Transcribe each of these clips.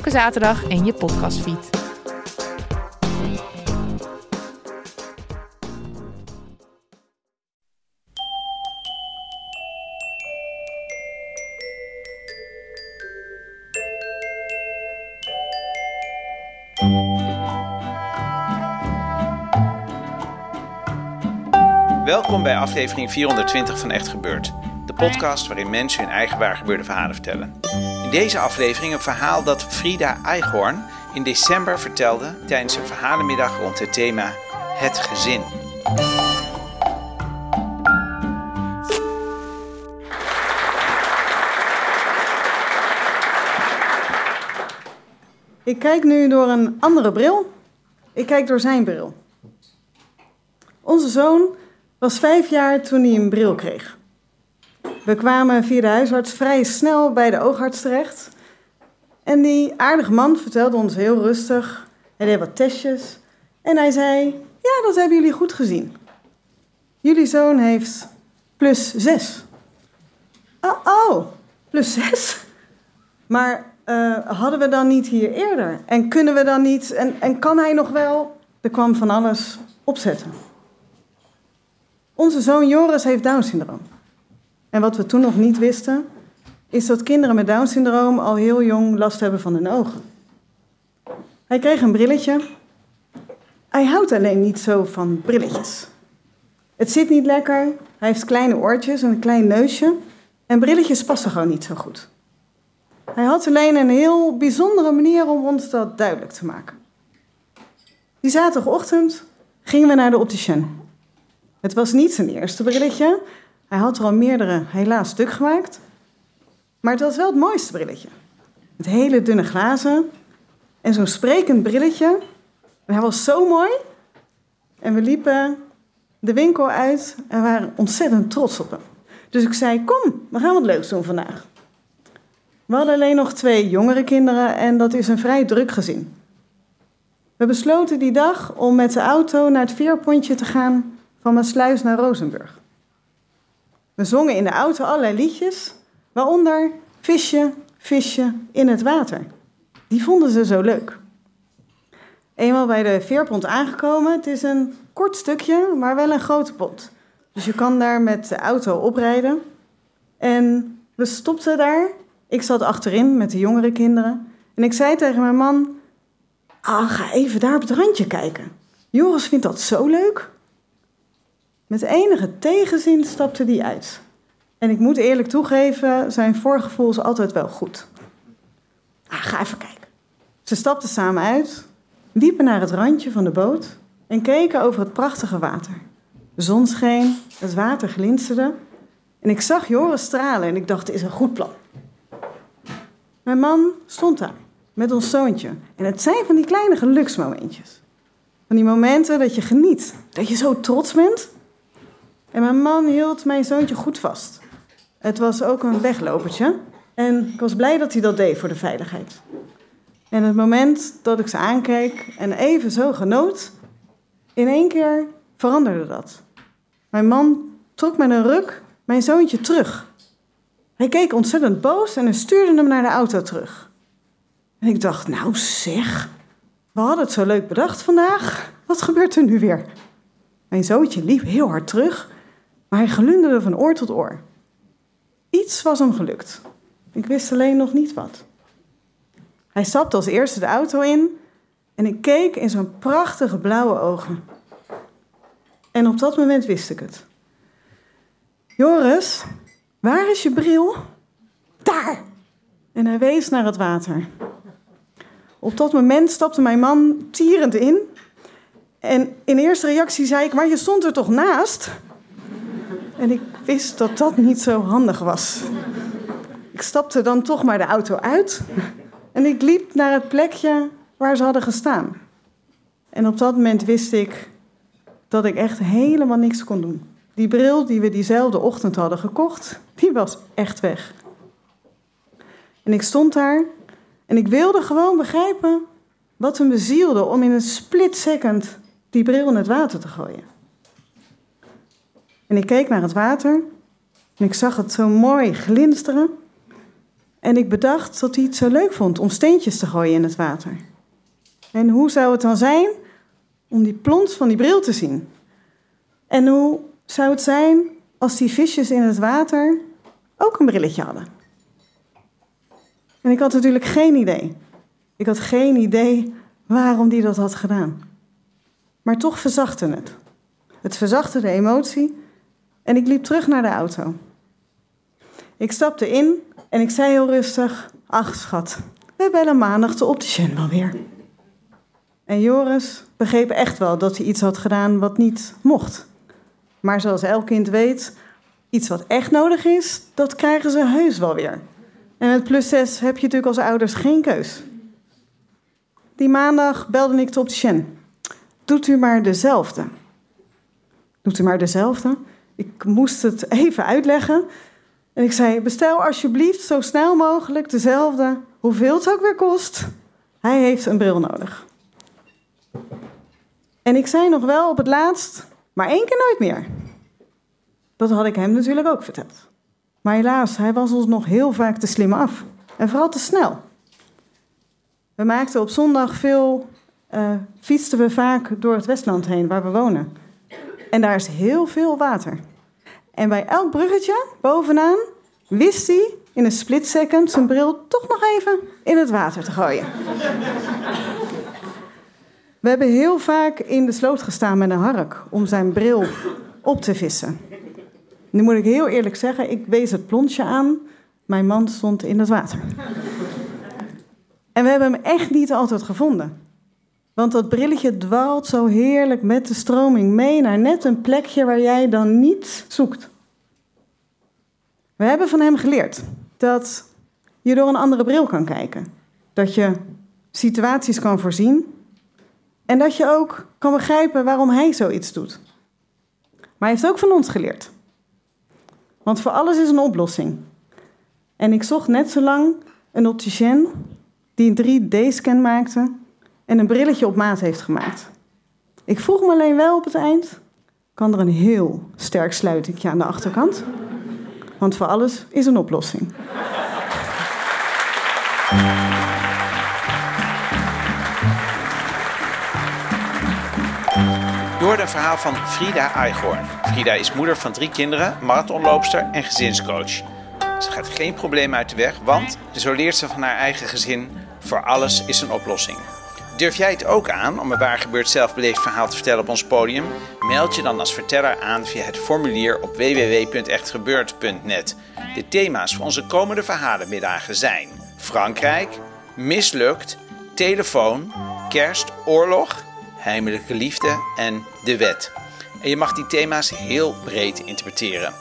Elke zaterdag in je podcastfeed. Welkom bij aflevering 420 van Echt Gebeurd. De podcast waarin mensen hun eigen waargebeurde verhalen vertellen. In deze aflevering een verhaal dat Frida Eichhorn in december vertelde tijdens een verhalenmiddag rond het thema Het Gezin. Ik kijk nu door een andere bril. Ik kijk door zijn bril. Onze zoon was vijf jaar toen hij een bril kreeg. We kwamen via de huisarts vrij snel bij de oogarts terecht. En die aardige man vertelde ons heel rustig. Hij deed wat testjes. En hij zei: Ja, dat hebben jullie goed gezien. Jullie zoon heeft plus zes. Oh, oh plus zes? Maar eh, hadden we dan niet hier eerder? En kunnen we dan niet? En, en kan hij nog wel? Er kwam van alles opzetten. Onze zoon Joris heeft Down-syndroom. En wat we toen nog niet wisten, is dat kinderen met Down-syndroom al heel jong last hebben van hun ogen. Hij kreeg een brilletje. Hij houdt alleen niet zo van brilletjes. Het zit niet lekker, hij heeft kleine oortjes en een klein neusje. En brilletjes passen gewoon niet zo goed. Hij had alleen een heel bijzondere manier om ons dat duidelijk te maken. Die zaterdagochtend gingen we naar de opticien. Het was niet zijn eerste brilletje. Hij had er al meerdere helaas stuk gemaakt. Maar het was wel het mooiste brilletje. Met hele dunne glazen en zo'n sprekend brilletje. En hij was zo mooi. En we liepen de winkel uit en waren ontzettend trots op hem. Dus ik zei, kom, we gaan wat leuks doen vandaag. We hadden alleen nog twee jongere kinderen en dat is een vrij druk gezin. We besloten die dag om met de auto naar het veerpontje te gaan van Maasluis naar Rozenburg. We zongen in de auto allerlei liedjes, waaronder Visje, visje in het water. Die vonden ze zo leuk. Eenmaal bij de veerpont aangekomen, het is een kort stukje, maar wel een grote pont. Dus je kan daar met de auto oprijden. En we stopten daar. Ik zat achterin met de jongere kinderen. En ik zei tegen mijn man, ah, ga even daar op het randje kijken. Joris vindt dat zo leuk. Met enige tegenzin stapte die uit. En ik moet eerlijk toegeven, zijn voorgevoel is altijd wel goed. Ah, ga even kijken. Ze stapten samen uit, liepen naar het randje van de boot en keken over het prachtige water. De zon scheen, het water glinsterde en ik zag Joris stralen en ik dacht, dit is een goed plan. Mijn man stond daar met ons zoontje en het zijn van die kleine geluksmomentjes. Van die momenten dat je geniet, dat je zo trots bent en mijn man hield mijn zoontje goed vast. Het was ook een weglopertje. En ik was blij dat hij dat deed voor de veiligheid. En het moment dat ik ze aankeek en even zo genoot, in één keer veranderde dat. Mijn man trok met een ruk mijn zoontje terug. Hij keek ontzettend boos en hij stuurde hem naar de auto terug. En ik dacht, nou zeg, we hadden het zo leuk bedacht vandaag. Wat gebeurt er nu weer? Mijn zoontje liep heel hard terug, maar hij glunderde van oor tot oor. Iets was hem gelukt. Ik wist alleen nog niet wat. Hij stapte als eerste de auto in en ik keek in zijn prachtige blauwe ogen. En op dat moment wist ik het. Joris, waar is je bril? Daar! En hij wees naar het water. Op dat moment stapte mijn man tierend in. En in eerste reactie zei ik, maar je stond er toch naast? En ik wist dat dat niet zo handig was. Ik stapte dan toch maar de auto uit. En ik liep naar het plekje waar ze hadden gestaan. En op dat moment wist ik dat ik echt helemaal niks kon doen. Die bril die we diezelfde ochtend hadden gekocht, die was echt weg. En ik stond daar en ik wilde gewoon begrijpen wat me bezielde om in een split second die bril in het water te gooien. En ik keek naar het water en ik zag het zo mooi glinsteren. En ik bedacht dat hij het zo leuk vond om steentjes te gooien in het water. En hoe zou het dan zijn om die plons van die bril te zien? En hoe zou het zijn als die visjes in het water ook een brilletje hadden? En ik had natuurlijk geen idee. Ik had geen idee waarom die dat had gedaan. Maar toch verzachtte het. Het verzachtte de emotie en ik liep terug naar de auto. Ik stapte in en ik zei heel rustig: Ach, schat, we bellen maandag de opticien wel weer. En Joris begreep echt wel dat hij iets had gedaan wat niet mocht. Maar zoals elk kind weet, iets wat echt nodig is, dat krijgen ze heus wel weer. En met plus 6 heb je natuurlijk als ouders geen keus. Die maandag belde ik de opticien. Doet u maar dezelfde. Doet u maar dezelfde? Ik moest het even uitleggen. En ik zei: Bestel alsjeblieft zo snel mogelijk dezelfde, hoeveel het ook weer kost. Hij heeft een bril nodig. En ik zei nog wel op het laatst: Maar één keer nooit meer. Dat had ik hem natuurlijk ook verteld. Maar helaas, hij was ons nog heel vaak te slim af. En vooral te snel. We maakten op zondag veel, uh, fietsten we vaak door het Westland heen, waar we wonen. En daar is heel veel water. En bij elk bruggetje bovenaan wist hij in een split second zijn bril toch nog even in het water te gooien. We hebben heel vaak in de sloot gestaan met een hark om zijn bril op te vissen. Nu moet ik heel eerlijk zeggen, ik wees het plonsje aan. Mijn man stond in het water. En we hebben hem echt niet altijd gevonden. Want dat brilletje dwaalt zo heerlijk met de stroming mee naar net een plekje waar jij dan niet zoekt. We hebben van hem geleerd dat je door een andere bril kan kijken. Dat je situaties kan voorzien. En dat je ook kan begrijpen waarom hij zoiets doet. Maar hij heeft ook van ons geleerd. Want voor alles is een oplossing. En ik zocht net zo lang een opticien die een 3D-scan maakte en een brilletje op maat heeft gemaakt. Ik vroeg me alleen wel op het eind, kan er een heel sterk sluitingje aan de achterkant? Want voor alles is een oplossing. Hoorde een verhaal van Frida Eichhorn. Frida is moeder van drie kinderen, marathonloopster en gezinscoach. Ze gaat geen probleem uit de weg, want zo leert ze van haar eigen gezin: voor alles is een oplossing. Durf jij het ook aan om een waar gebeurd zelfbeleefd verhaal te vertellen op ons podium? Meld je dan als verteller aan via het formulier op www.echtgebeurd.net. De thema's voor onze komende verhalenmiddagen zijn Frankrijk, mislukt, telefoon, kerst, oorlog, heimelijke liefde en de wet. En je mag die thema's heel breed interpreteren.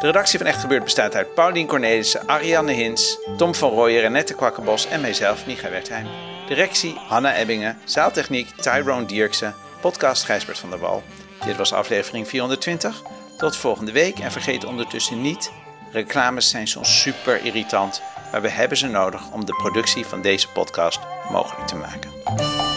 De redactie van Echt Gebeurd bestaat uit Paulien Cornelissen, Ariane Hins, Tom van Rooyen, Renette Kwakkenbos en mijzelf, Micha Wertheim. Directie Hanna Ebbingen, zaaltechniek Tyrone Dierksen, podcast Gijsbert van der Wal. Dit was aflevering 420. Tot volgende week en vergeet ondertussen niet, reclames zijn soms super irritant, maar we hebben ze nodig om de productie van deze podcast mogelijk te maken.